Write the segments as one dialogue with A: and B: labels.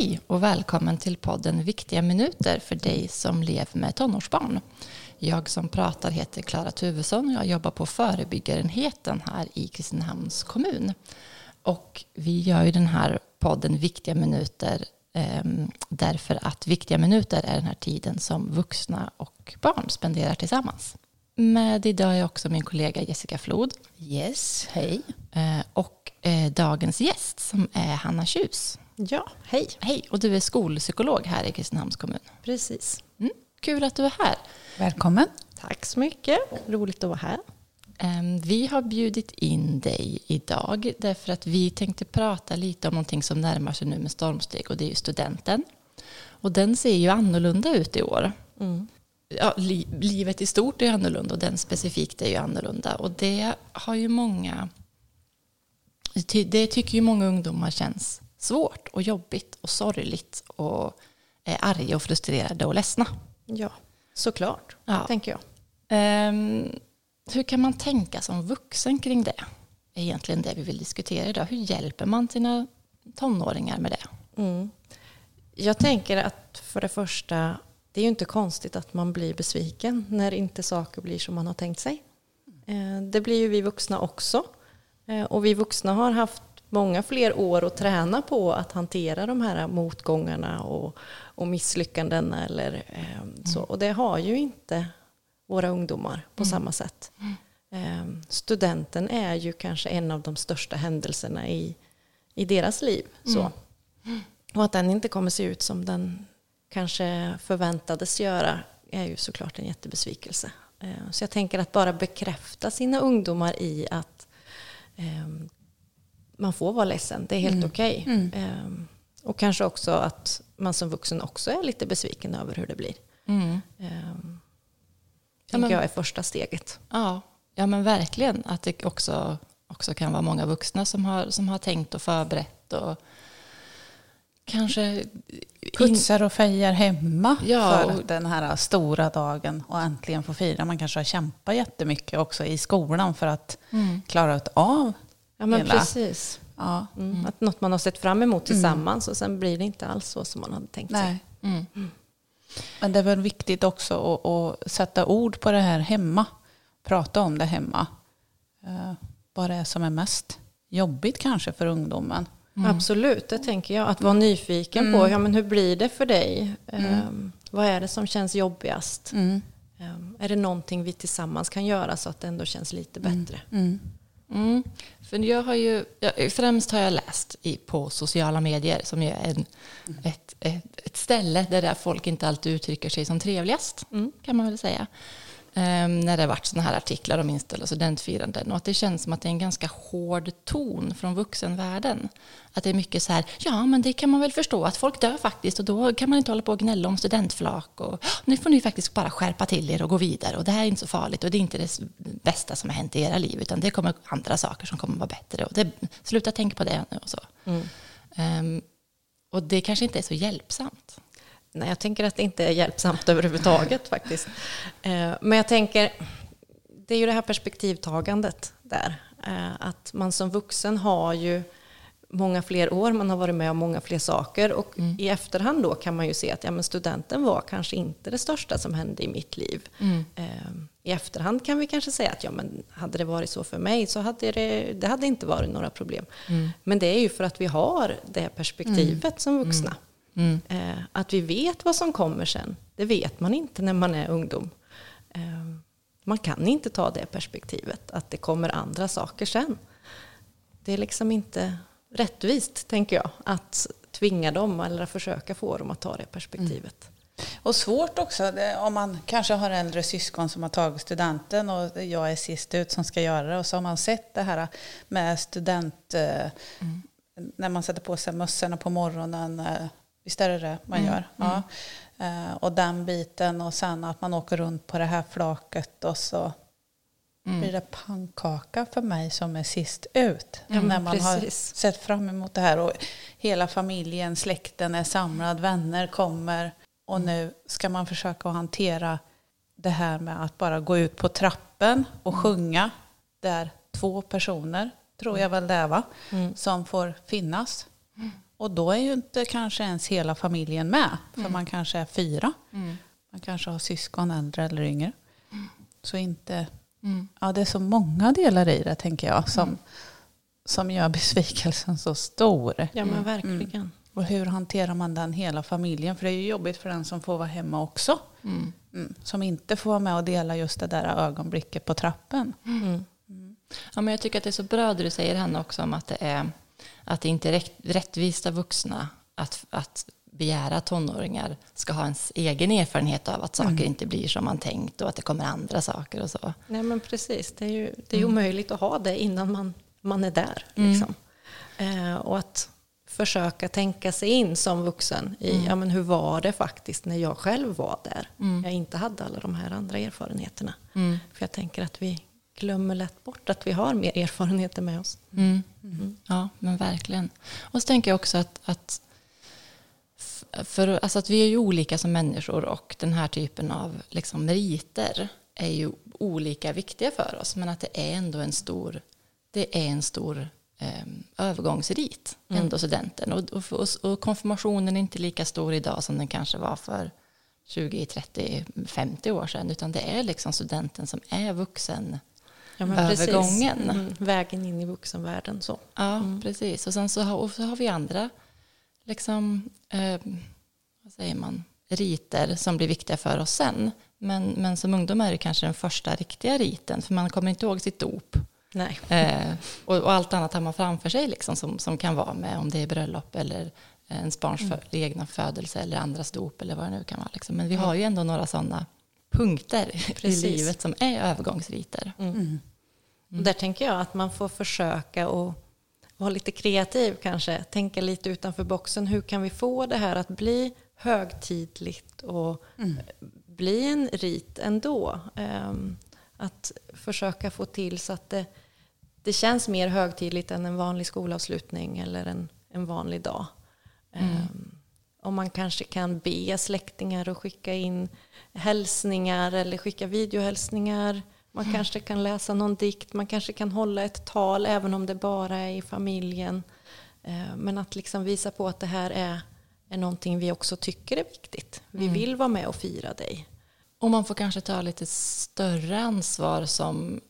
A: Hej och välkommen till podden Viktiga minuter för dig som lever med tonårsbarn. Jag som pratar heter Klara Tuvesson och jag jobbar på förebyggarenheten här i Kristinehamns kommun. Och vi gör ju den här podden Viktiga minuter eh, därför att viktiga minuter är den här tiden som vuxna och barn spenderar tillsammans. Med idag är också min kollega Jessica Flod.
B: Yes, hej.
A: Eh, och eh, dagens gäst som är Hanna Tjus.
B: Ja, hej.
A: Hej, och du är skolpsykolog här i Kristinehamns kommun.
B: Precis.
A: Mm, kul att du är här.
B: Välkommen. Tack så mycket. Roligt att vara här.
A: Ehm, vi har bjudit in dig idag därför att vi tänkte prata lite om någonting som närmar sig nu med stormsteg och det är ju studenten. Och den ser ju annorlunda ut i år. Mm. Ja, li livet i stort är annorlunda och den specifikt är ju annorlunda. Och det har ju många... Det tycker ju många ungdomar känns svårt och jobbigt och sorgligt och är arga och frustrerade och ledsna.
B: Ja, såklart, ja. tänker jag.
A: Um, hur kan man tänka som vuxen kring det? är egentligen det vi vill diskutera idag. Hur hjälper man sina tonåringar med det? Mm.
B: Jag tänker att för det första, det är ju inte konstigt att man blir besviken när inte saker blir som man har tänkt sig. Eh, det blir ju vi vuxna också. Eh, och vi vuxna har haft många fler år att träna på att hantera de här motgångarna och, och misslyckanden. Eller, eh, så. Och det har ju inte våra ungdomar på mm. samma sätt. Eh, studenten är ju kanske en av de största händelserna i, i deras liv. Så. Mm. Och att den inte kommer se ut som den kanske förväntades göra är ju såklart en jättebesvikelse. Eh, så jag tänker att bara bekräfta sina ungdomar i att eh, man får vara ledsen, det är helt mm. okej. Okay. Mm. Um, och kanske också att man som vuxen också är lite besviken över hur det blir. Mm. Um, tänker ja, men, jag är första steget.
A: Ja, ja men verkligen. Att det också, också kan vara många vuxna som har, som har tänkt och förberett och kanske...
C: Putsar och fejar hemma ja, för och, den här stora dagen och äntligen få fira. Man kanske har kämpat jättemycket också i skolan för att mm. klara av
B: Ja, men hela. precis. Ja. Mm. Att något man har sett fram emot mm. tillsammans och sen blir det inte alls så som man hade tänkt Nej. sig. Mm.
C: mm. Men det är väl viktigt också att, att, sätta ord på det här hemma. Prata om det hemma. Uh, vad det är som är mest jobbigt kanske för ungdomen.
B: Mm. Absolut, det tänker jag. Att vara nyfiken mm. på ja, men hur blir det för dig. Um, vad är det som känns jobbigast? Um, är det någonting vi tillsammans kan göra så att det ändå känns lite bättre?
A: Mm. För jag har ju, främst har jag läst i, på sociala medier som är en, ett, ett, ett, ställe där folk inte alltid uttrycker sig som trevligast, mm. kan man väl säga. Um, när det har varit sådana här artiklar om inställda studentfiranden och att det känns som att det är en ganska hård ton från vuxenvärlden. Att det är mycket så här, ja men det kan man väl förstå att folk dör faktiskt och då kan man inte hålla på och gnälla om studentflak och nu får ni faktiskt bara skärpa till er och gå vidare och det här är inte så farligt och det är inte det bästa som har hänt i era liv utan det kommer andra saker som kommer vara bättre och det, sluta tänka på det nu och så. Mm. Um, och det kanske inte är så hjälpsamt.
B: Nej, jag tänker att det inte är hjälpsamt överhuvudtaget faktiskt. Eh, men jag tänker, det är ju det här perspektivtagandet där. Eh, att man som vuxen har ju många fler år, man har varit med om många fler saker och mm. i efterhand då kan man ju se att ja, men studenten var kanske inte det största som hände i mitt liv. Mm. Eh, I efterhand kan vi kanske säga att ja, men hade det varit så för mig så hade det, det hade inte varit några problem. Mm. Men det är ju för att vi har det perspektivet mm. som vuxna. Mm. Eh, att vi vet vad som kommer sen, det vet man inte när man är ungdom. Eh, man kan inte ta det perspektivet, att det kommer andra saker sen. Det är liksom inte rättvist, tänker jag, att tvinga dem eller försöka få dem att ta det perspektivet. Mm.
C: Och svårt också om man kanske har äldre syskon som har tagit studenten och jag är sist ut som ska göra det. Och så har man sett det här med student... Eh, mm. När man sätter på sig mössorna på morgonen Visst är det det man mm. gör? Ja. Mm. och den biten och sen att man åker runt på det här flaket och så mm. blir det pannkaka för mig som är sist ut. när man precis. har sett fram emot det här och hela familjen, släkten är samlad, vänner kommer och mm. nu ska man försöka hantera det här med att bara gå ut på trappen och mm. sjunga där två personer, tror jag väl det är va, som får finnas. Och då är ju inte kanske ens hela familjen med. För
A: Mm.
C: man kanske är fyra. Man kanske har syskon, äldre eller yngre. Så inte...
A: Mm.
C: Ja, det är så många delar i det tänker jag som, som gör besvikelsen så stor.
B: Ja men verkligen.
C: Och hur hanterar man den hela familjen? För det är ju jobbigt för den som får vara hemma också.
A: Mm.
C: Mm. Som inte får vara med och dela just det där ögonblicket på trappen.
B: Mm.
A: Ja, men jag tycker att det är så bra det du säger Hanna också om att det, är, att det inte är rätt, rättvist av vuxna att, att begära att tonåringar ska ha ens egen erfarenhet av att saker inte blir som man tänkt och att det kommer andra saker och så.
B: Nej men precis, det är ju det är omöjligt att ha det innan man, man är där. Liksom. Eh, och att försöka tänka sig in som vuxen i ja, men hur var det faktiskt när jag själv var där. Jag inte hade alla de här andra erfarenheterna. För jag tänker att vi glömmer lätt bort att vi har mer erfarenheter med oss.
A: Mm. Ja, men verkligen. Och så tänker jag också att, att, för, alltså att vi är ju olika som människor och den här typen av liksom, meriter är ju olika viktiga för oss. Men att det är ändå en stor, det är en stor eh, övergångsrit, ändå studenten. Och, och, och, och konfirmationen är inte lika stor idag som den kanske var för 20, 30, 50 år sedan. Utan det är liksom studenten som är vuxen
B: Ja,
A: övergången.
B: Mm, vägen in i vuxenvärlden. Så.
A: Ja, precis. Och sen så har, och så har vi andra liksom, eh, vad säger man, riter som blir viktiga för oss sen. Men, men som ungdom är det kanske den första riktiga riten, för man kommer inte ihåg sitt dop.
B: Nej.
A: Eh, och, och allt annat har man framför sig liksom, som, som kan vara med, om det är bröllop eller ens barns
B: Mm.
A: egna födelse eller andras dop eller vad det nu kan vara. Liksom. Men vi har ju ändå några sådana punkter i
B: Precis.
A: livet som är övergångsriter.
B: Och där tänker jag att man får försöka att vara lite kreativ kanske. Tänka lite utanför boxen. Hur kan vi få det här att bli högtidligt och bli en rit ändå? Ehm, att försöka få till så att det, det känns mer högtidligt än en vanlig skolavslutning eller en, en vanlig dag. Ehm, om man kanske kan be släktingar att skicka in hälsningar eller skicka videohälsningar. Man kanske kan läsa någon dikt, man kanske kan hålla ett tal även om det bara är i familjen. Eh, Men att liksom visa på att det här är, är någonting vi också tycker är viktigt. Vi vill vara med och fira dig.
A: Och man får kanske ta lite större ansvar som...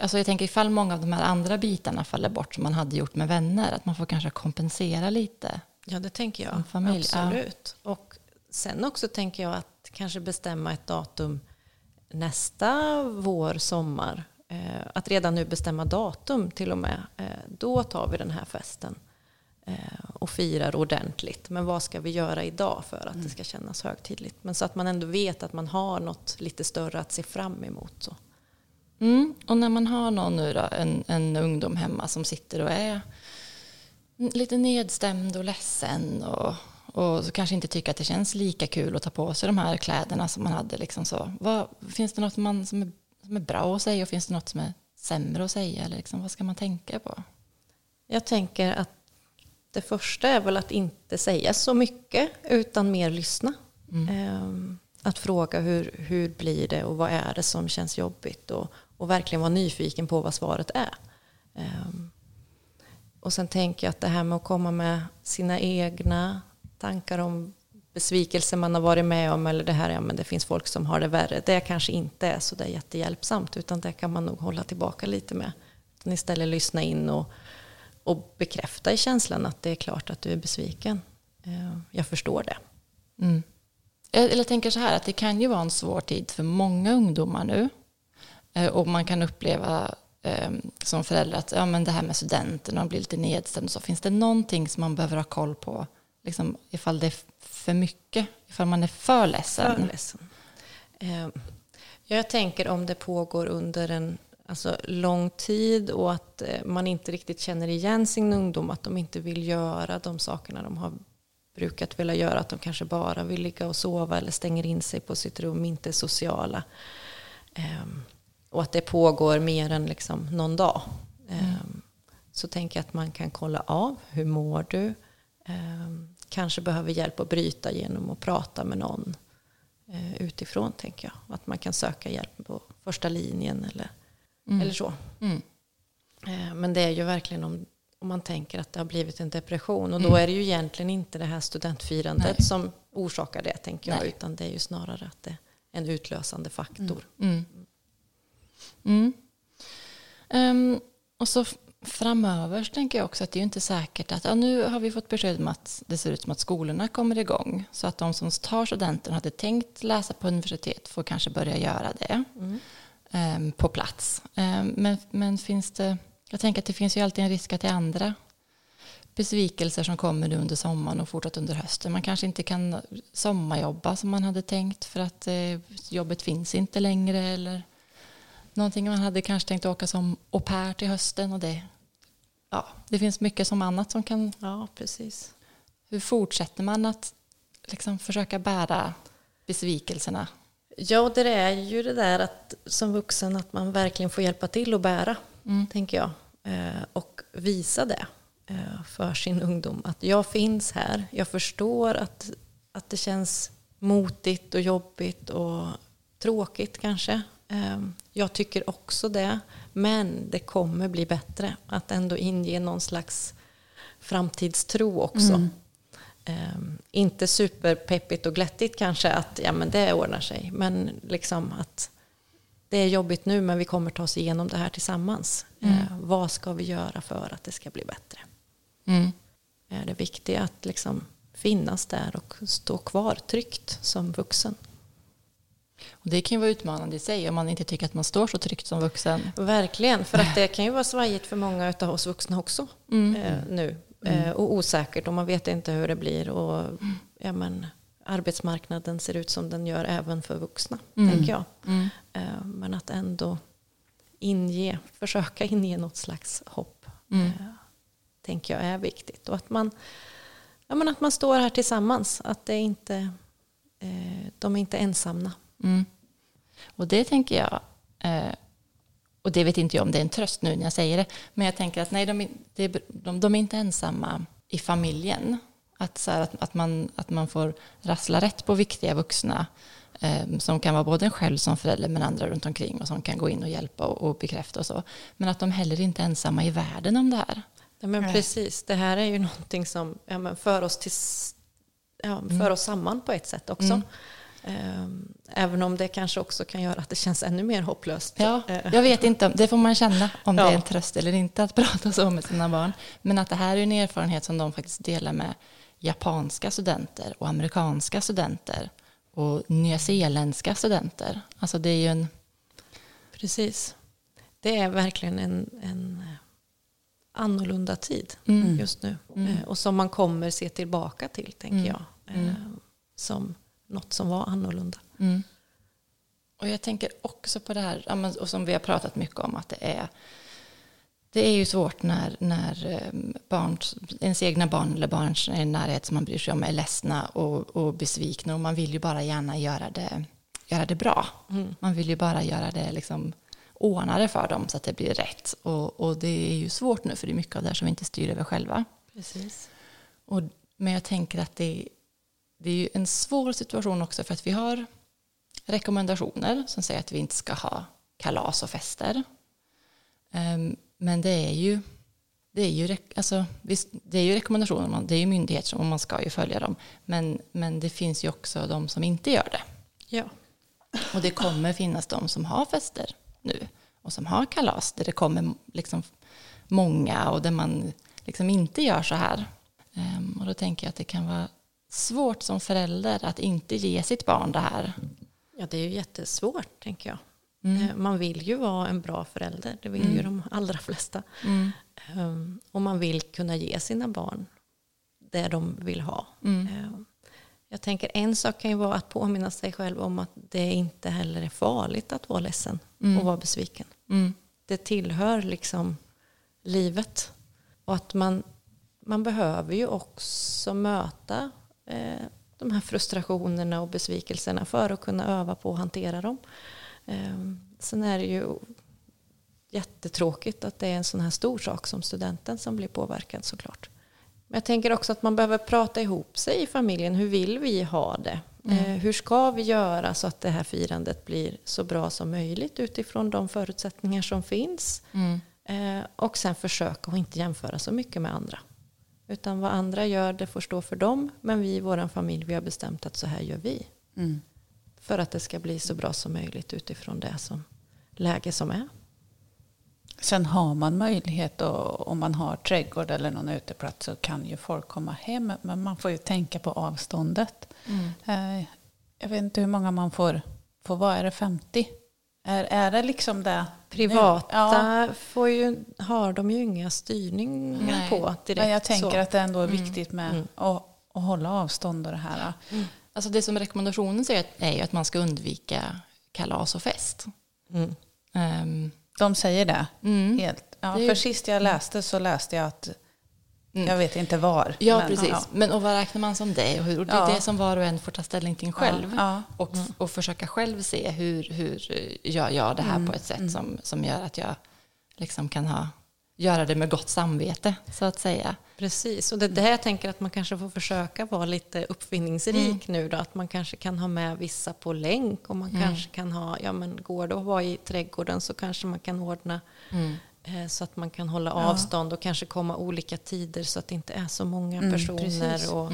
A: Alltså jag tänker ifall många av de här andra bitarna faller bort som man hade gjort med vänner, att man får kanske kompensera lite.
B: Ja, det tänker jag.
A: Familj, ja.
B: Absolut. Och sen också tänker jag att kanske bestämma ett datum nästa vår, sommar. Eh, att redan nu bestämma datum till och med. Eh, då tar vi den här festen eh, och firar ordentligt. Men vad ska vi göra idag för att det ska kännas högtidligt? Men så att man ändå vet att man har något lite större att se fram emot. Så.
A: Mm. Och när man har någon nu då, en, en ungdom hemma som sitter och är lite nedstämd och ledsen och, och så kanske inte tycker att det känns lika kul att ta på sig de här kläderna som man hade. Liksom så. Vad, finns det något man, som, är, som är bra att säga och finns det något som är sämre att säga? Eller liksom, vad ska man tänka på?
B: Jag tänker att det första är väl att inte säga så mycket utan mer lyssna. Ehm, Att fråga hur, hur blir det och vad är det som känns jobbigt och, och verkligen vara nyfiken på vad svaret är. Ehm, Och sen tänker jag att det här med att komma med sina egna tankar om besvikelse man har varit med om eller det här, ja men det finns folk som har det värre. Det kanske inte är så där jättehjälpsamt utan det kan man nog hålla tillbaka lite med. Utan istället lyssna in och, och bekräfta i känslan att det är klart att du är besviken. Eh, jag förstår det.
A: Mm. Eller jag tänker så här att det kan ju vara en svår tid för många ungdomar nu. Eh, och man kan uppleva ehm, som förälder att ja, men det här med studenten, de blir lite nedstämd. Så finns det någonting som man behöver ha koll på? Liksom, ifall det är för mycket, ifall man är för ledsen.
B: För ledsen. Eh, Jag tänker om det pågår under en alltså, lång tid och att eh, man inte riktigt känner igen sin ungdom, att de inte vill göra de sakerna de har brukat vilja göra, att de kanske bara vill ligga och sova eller stänger in sig på sitt rum, inte är sociala. Ehm, Och att det pågår mer än liksom någon dag. Ehm, Så tänker jag att man kan kolla av, hur mår du? Ehm, Kanske behöver hjälp att bryta genom att prata med någon eh, utifrån, tänker jag. Att man kan söka hjälp på första linjen eller, eller så.
A: Mm.
B: Eh, Men det är ju verkligen om, om man tänker att det har blivit en depression. Och då är det ju egentligen inte det här studentfirandet
A: Nej.
B: som orsakar det, tänker jag.
A: Nej.
B: Utan det är ju snarare att det är en utlösande faktor.
A: Mm. Mm. Ehm, och så framöver så tänker jag också att det är ju inte säkert att ja, nu har vi fått besked om att det ser ut som att skolorna kommer igång. Så att de som tar studenten och hade tänkt läsa på universitet får kanske börja göra det ehm, på plats. Ehm, men, men finns det, jag tänker att det finns ju alltid en risk att det är andra besvikelser som kommer nu under sommaren och fortsatt under hösten. Man kanske inte kan sommarjobba som man hade tänkt för att eh, jobbet finns inte längre eller någonting man hade kanske tänkt åka som au pair till hösten och det, ja, det finns mycket som annat som kan,
B: Ja, precis.
A: hur fortsätter man att liksom försöka bära besvikelserna?
B: Ja, det är ju det där att som vuxen att man verkligen får hjälpa till att bära, tänker jag. Eh, och visa det eh, för sin ungdom. Att jag finns här. Jag förstår att, att det känns motigt och jobbigt och tråkigt kanske. Eh, jag tycker också det. Men det kommer bli bättre. Att ändå inge någon slags framtidstro också. Um, inte superpeppigt och glättigt kanske att ja, men det ordnar sig. Men liksom att det är jobbigt nu men vi kommer ta oss igenom det här tillsammans. Eh, vad ska vi göra för att det ska bli bättre?
A: Mm.
B: Är det viktiga att liksom finnas där och stå kvar tryggt som vuxen.
A: Och det kan ju vara utmanande i sig om man inte tycker att man står så tryggt som vuxen.
B: Verkligen, för att det kan ju vara svajigt för många av oss vuxna också eh, nu. Eh, och osäkert och man vet inte hur det blir. Och ja, men, arbetsmarknaden ser ut som den gör även för vuxna, tänker jag. Eh, men att ändå inge, försöka inge något slags hopp, eh, tänker jag är viktigt. Och att man, ja, men att man står här tillsammans, att det inte, eh, de är inte ensamma.
A: Mm. Och det tänker jag, eh, och det vet inte jag om det är en tröst nu när jag säger det, men jag tänker att nej, de, är- det är- de, de är inte ensamma i familjen. Att, så här, att, att, man, att man får rassla rätt på viktiga vuxna eh, som kan vara både en själv som förälder men andra runt omkring och som kan gå in och hjälpa och, och bekräfta och så. Men att de heller inte är ensamma i världen om det här.
B: Ja, men
C: Nej.
B: precis, det här är ju någonting som ja, men för, oss till, ja, för oss samman på ett sätt också. Ehm, Även om det kanske också kan göra att det känns ännu mer hopplöst.
A: Ja,
B: Eh,
A: jag vet inte, det får man känna om det
B: Ja.
A: är en tröst eller inte att prata så med sina barn. Men att det här är en erfarenhet som de faktiskt delar med japanska studenter och amerikanska studenter och nyzeeländska studenter. Alltså det är ju en...
B: Precis. Det är verkligen en, en eh, annorlunda tid
A: Mm.
B: just nu. Eh, Och som man kommer se tillbaka till, tänker
A: Mm.
B: jag. Eh, Som något som var annorlunda.
A: Mm. Och jag tänker också på det här, och som vi har pratat mycket om, att det är det är ju svårt när, när eh, barn, ens egna barn eller barns i närhet som man bryr sig om är ledsna och, och besvikna och man vill ju bara gärna göra det, göra det bra. Man vill ju bara göra det, liksom, ordna det för dem så att det blir rätt. Och, och det är ju svårt nu för det är mycket av det här som vi inte styr över själva.
B: Precis.
A: Och, men jag tänker att det, det är ju en svår situation också för att vi har rekommendationer som säger att vi inte ska ha kalas och fester. Ehm, men det är ju, det är ju, alltså, det är ju rekommendationer, det är ju myndigheter och man ska ju följa dem. Men, men det finns ju också de som inte gör det.
B: Ja.
A: Och det kommer finnas de som har fester nu och som har kalas där det kommer liksom många och där man liksom inte gör så här. Ehm, och då tänker jag att det kan vara svårt som förälder att inte ge sitt barn det här.
B: ja, det är ju jättesvårt, tänker jag.
A: Mm.
B: Eh, Man vill ju vara en bra förälder. Det vill ju de allra flesta.
A: Mm.
B: Um, och man vill kunna ge sina barn det de vill ha.
A: Mm.
B: Um, jag tänker en sak kan ju vara att påminna sig själv om att det inte heller är farligt att vara ledsen och vara besviken.
A: Mm.
B: Det tillhör liksom livet. Och att man, man behöver ju också möta de här frustrationerna och besvikelserna för att kunna öva på att hantera dem. Um, sen är det ju jättetråkigt att det är en sån här stor sak som studenten som blir påverkad såklart. Men jag tänker också att man behöver prata ihop sig i familjen. Hur vill vi ha det? Eh, hur ska vi göra så att det här firandet blir så bra som möjligt utifrån de förutsättningar som finns?
A: Mm.
B: Eh, och sen försöka att inte jämföra så mycket med andra. Utan vad andra gör, det får stå för dem. Men vi i vår familj, vi har bestämt att så här gör vi.
C: Mm.
B: För att det ska bli så bra som möjligt utifrån det som läge som är.
C: Sen har man möjlighet och om man har trädgård eller någon uteplats så kan ju folk komma hem. Men man får ju tänka på avståndet. Eh, Jag vet inte hur många man får, får vara. Är det 50? Är, är det liksom det?
B: Privata
C: Ja.
B: får ju, har de ju inga styrningar
A: Nej.
B: på direkt.
C: Men jag tänker
B: så.
C: att det ändå är viktigt med att, att hålla avstånd och det här.
A: Alltså det som rekommendationen säger är ju att man ska undvika kalas och fest.
B: Mm.
A: Ehm,
C: De säger det.
A: mm.
C: Helt. Ja,
A: Det
C: för sist jag läste så läste jag att,
A: Mm.
C: jag vet inte var.
A: Ja,
C: men,
A: precis.
C: ja.
A: Men och vad räknar man som det? Och, hur, och det är
C: Ja.
A: det som var och en får ta ställning till själv.
C: Ja.
A: Och, och försöka själv se hur, hur gör jag det här
C: Mm.
A: på ett sätt som, som gör att jag liksom kan ha, göra det med gott samvete, så att säga.
B: Precis, och det är där jag tänker att man kanske får försöka vara lite uppfinningsrik nu då. Att man kanske kan ha med vissa på länk och man kanske kan ha, ja men går det att vara i trädgården så kanske man kan ordna så att man kan hålla avstånd och kanske komma olika tider så att det inte är så många
C: Mm,
B: personer.
C: precis.
B: Och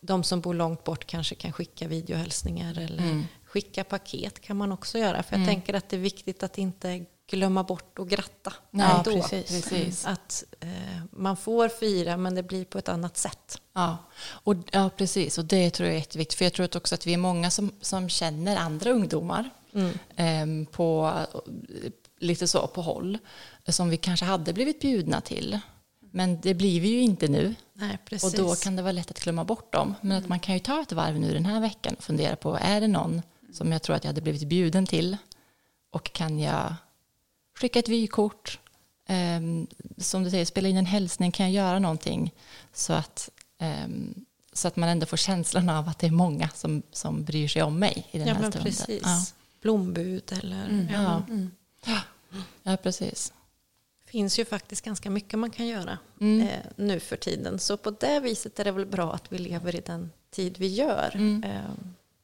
B: De som bor långt bort kanske kan skicka videohälsningar eller skicka paket kan man också göra. För jag tänker att det är viktigt att inte glömma bort och gratta.
A: Nej,
B: ändå.
C: precis.
A: Precis.
B: Att eh, man får fira men det blir på ett annat sätt.
A: Ja, och, ja, precis. Och det tror jag är jätteviktigt. För jag tror också att vi är många som, som känner andra ungdomar ehm, på, lite så på håll som vi kanske hade blivit bjudna till. Men det blir vi ju inte nu.
B: Nej.
A: Och då kan det vara lätt att glömma bort dem. Men att man kan ju ta ett varv nu den här veckan och fundera på, är det någon som jag tror att jag hade blivit bjuden till? Och kan jag skicka ett vykort? Ehm, som du säger, spela in en hälsning, kan jag göra någonting? Så att, ehm, så att man ändå får känslan av att det är många som, som bryr sig om mig i den
B: ja,
A: här stunden.
B: precis.
A: Ja.
B: Blombud eller...
C: Mm.
B: Ja,
A: Ja. Ja, precis.
B: finns ju faktiskt ganska mycket man kan göra
A: Mm.
B: eh, nu för tiden. Så på det viset är det väl bra att vi lever i den tid vi gör.
A: Mm.
B: Eh,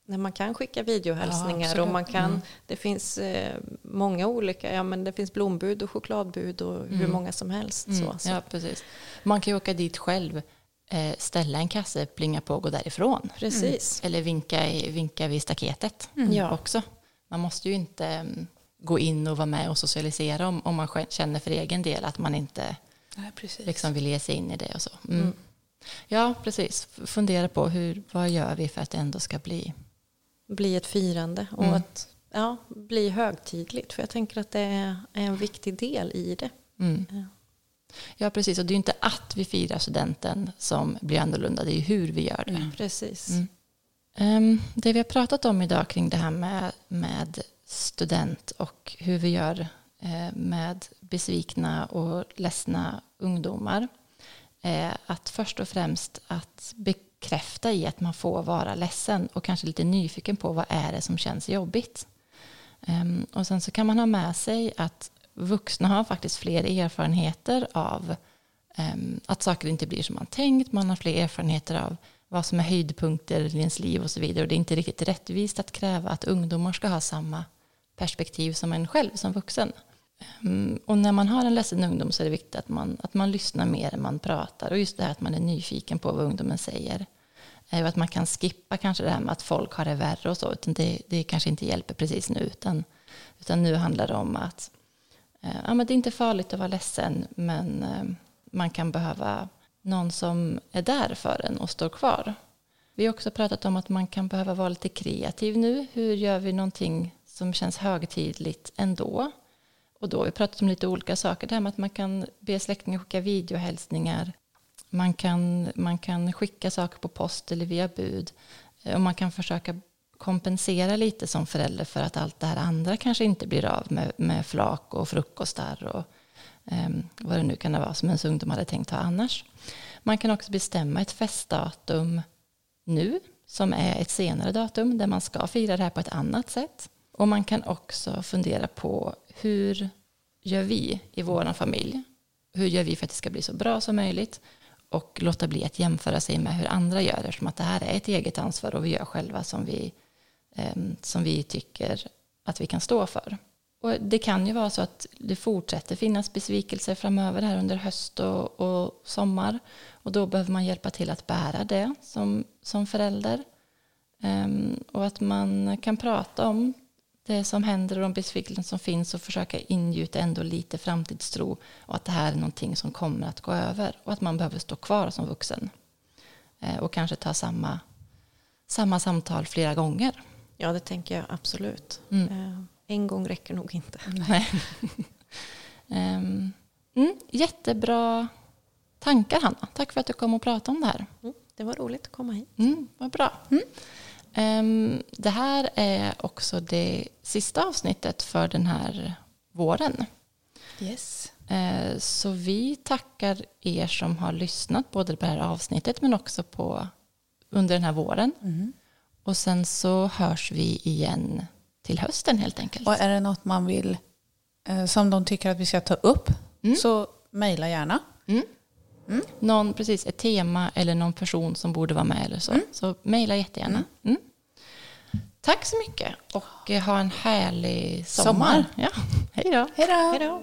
B: när man kan skicka videohälsningar
C: absolut.
B: och man kan, det finns eh, många olika, ja men det finns blombud och chokladbud och hur många som helst.
A: Mm,
B: Så, så.
A: Ja, precis. Man kan ju åka dit själv, eh, ställa en kasse, plinga på och gå därifrån.
B: Precis.
A: Eller vinka, vinka vid staketet
B: Ja.
A: också. Man måste ju inte mm, gå in och vara med och socialisera om, om man känner för egen del att man inte
C: Nej, precis.
A: liksom vill ge sig in i det och så. Mm. Ja, precis. Fundera på hur, vad gör vi för att det ändå ska bli...
B: bli ett firande och
A: Mm.
B: att ja, bli högtidligt. För jag tänker att det är en viktig del i det.
A: Mm.
B: Ja.
A: Ja, precis. Och det är ju inte att vi firar studenten som blir annorlunda, det är ju hur vi gör det.
B: Precis.
A: Mm. Ehm, det vi har pratat om idag kring det här med, med student och hur vi gör eh, med besvikna och ledsna ungdomar eh, att först och främst att bekräfta i att man får vara ledsen och kanske lite nyfiken på vad är det som känns jobbigt. Ehm, och sen så kan man ha med sig att vuxna har faktiskt fler erfarenheter av ehm, att saker inte blir som man tänkt. Man har fler erfarenheter av vad som är höjdpunkter i ens liv och så vidare. Och det är inte riktigt rättvist att kräva att ungdomar ska ha samma perspektiv som en själv som vuxen. Ehm, och när man har en ledsen ungdom så är det viktigt att man, att man lyssnar mer än man pratar. Och just det här att man är nyfiken på vad ungdomen säger. Och att man kan skippa kanske det här med att folk har det värre och så. Utan det, det kanske inte hjälper precis nu. Utan, utan nu handlar det om att eh, ja, men det är inte farligt att vara ledsen. Men eh, man kan behöva någon som är där för en och står kvar. Vi har också pratat om att man kan behöva vara lite kreativ nu. Hur gör vi någonting som känns högtidligt ändå? Och då har vi pratat om lite olika saker. Det här med att man kan be släktingar skicka videohälsningar. Man kan, man kan skicka saker på post eller via bud. Eh, och man kan försöka kompensera lite som förälder för att allt det här andra kanske inte blir av med, med flak och frukostar och um, vad det nu kan vara som ens ungdom hade tänkt ha annars. Man kan också bestämma ett festdatum nu som är ett senare datum där man ska fira det här på ett annat sätt. Och man kan också fundera på hur gör vi i vår familj? Hur gör vi för att det ska bli så bra som möjligt? Och låta bli att jämföra sig med hur andra gör eftersom att det här är ett eget ansvar och vi gör själva som vi, eh, som vi tycker att vi kan stå för. och det kan ju vara så att det fortsätter finnas besvikelser framöver här under höst och, och sommar. Och då behöver man hjälpa till att bära det som, som förälder. Um, och att man kan prata om det som händer och de besvikelser som finns och försöka ingjuta ändå lite framtidstro och att det här är någonting som kommer att gå över och att man behöver stå kvar som vuxen uh, och kanske ta samma, samma samtal flera gånger.
B: Ja, det tänker jag absolut. Mm. Uh, en gång räcker nog inte.
A: Nej. um, mm, jättebra tankar, Hanna. Tack för att du kom och pratade om det här.
B: Mm, det var roligt att komma hit.
A: Mm, vad bra. Um, det här är också det sista avsnittet för den här våren.
C: Yes.
A: Uh, så vi tackar er som har lyssnat både på det här avsnittet men också på under den här våren.
C: Mm.
A: Och sen så hörs vi igen till hösten helt enkelt.
C: Och är det något man vill eh, som de tycker att vi ska ta upp
A: Mm.
C: så mejla gärna.
A: Mm. Någon, precis, ett tema eller någon person som borde vara med eller så. Så mejla jättegärna. Mm. Tack så mycket och eh, ha en härlig sommar.
C: Sommar.
A: Ja.
C: Hej då!
B: Hej då!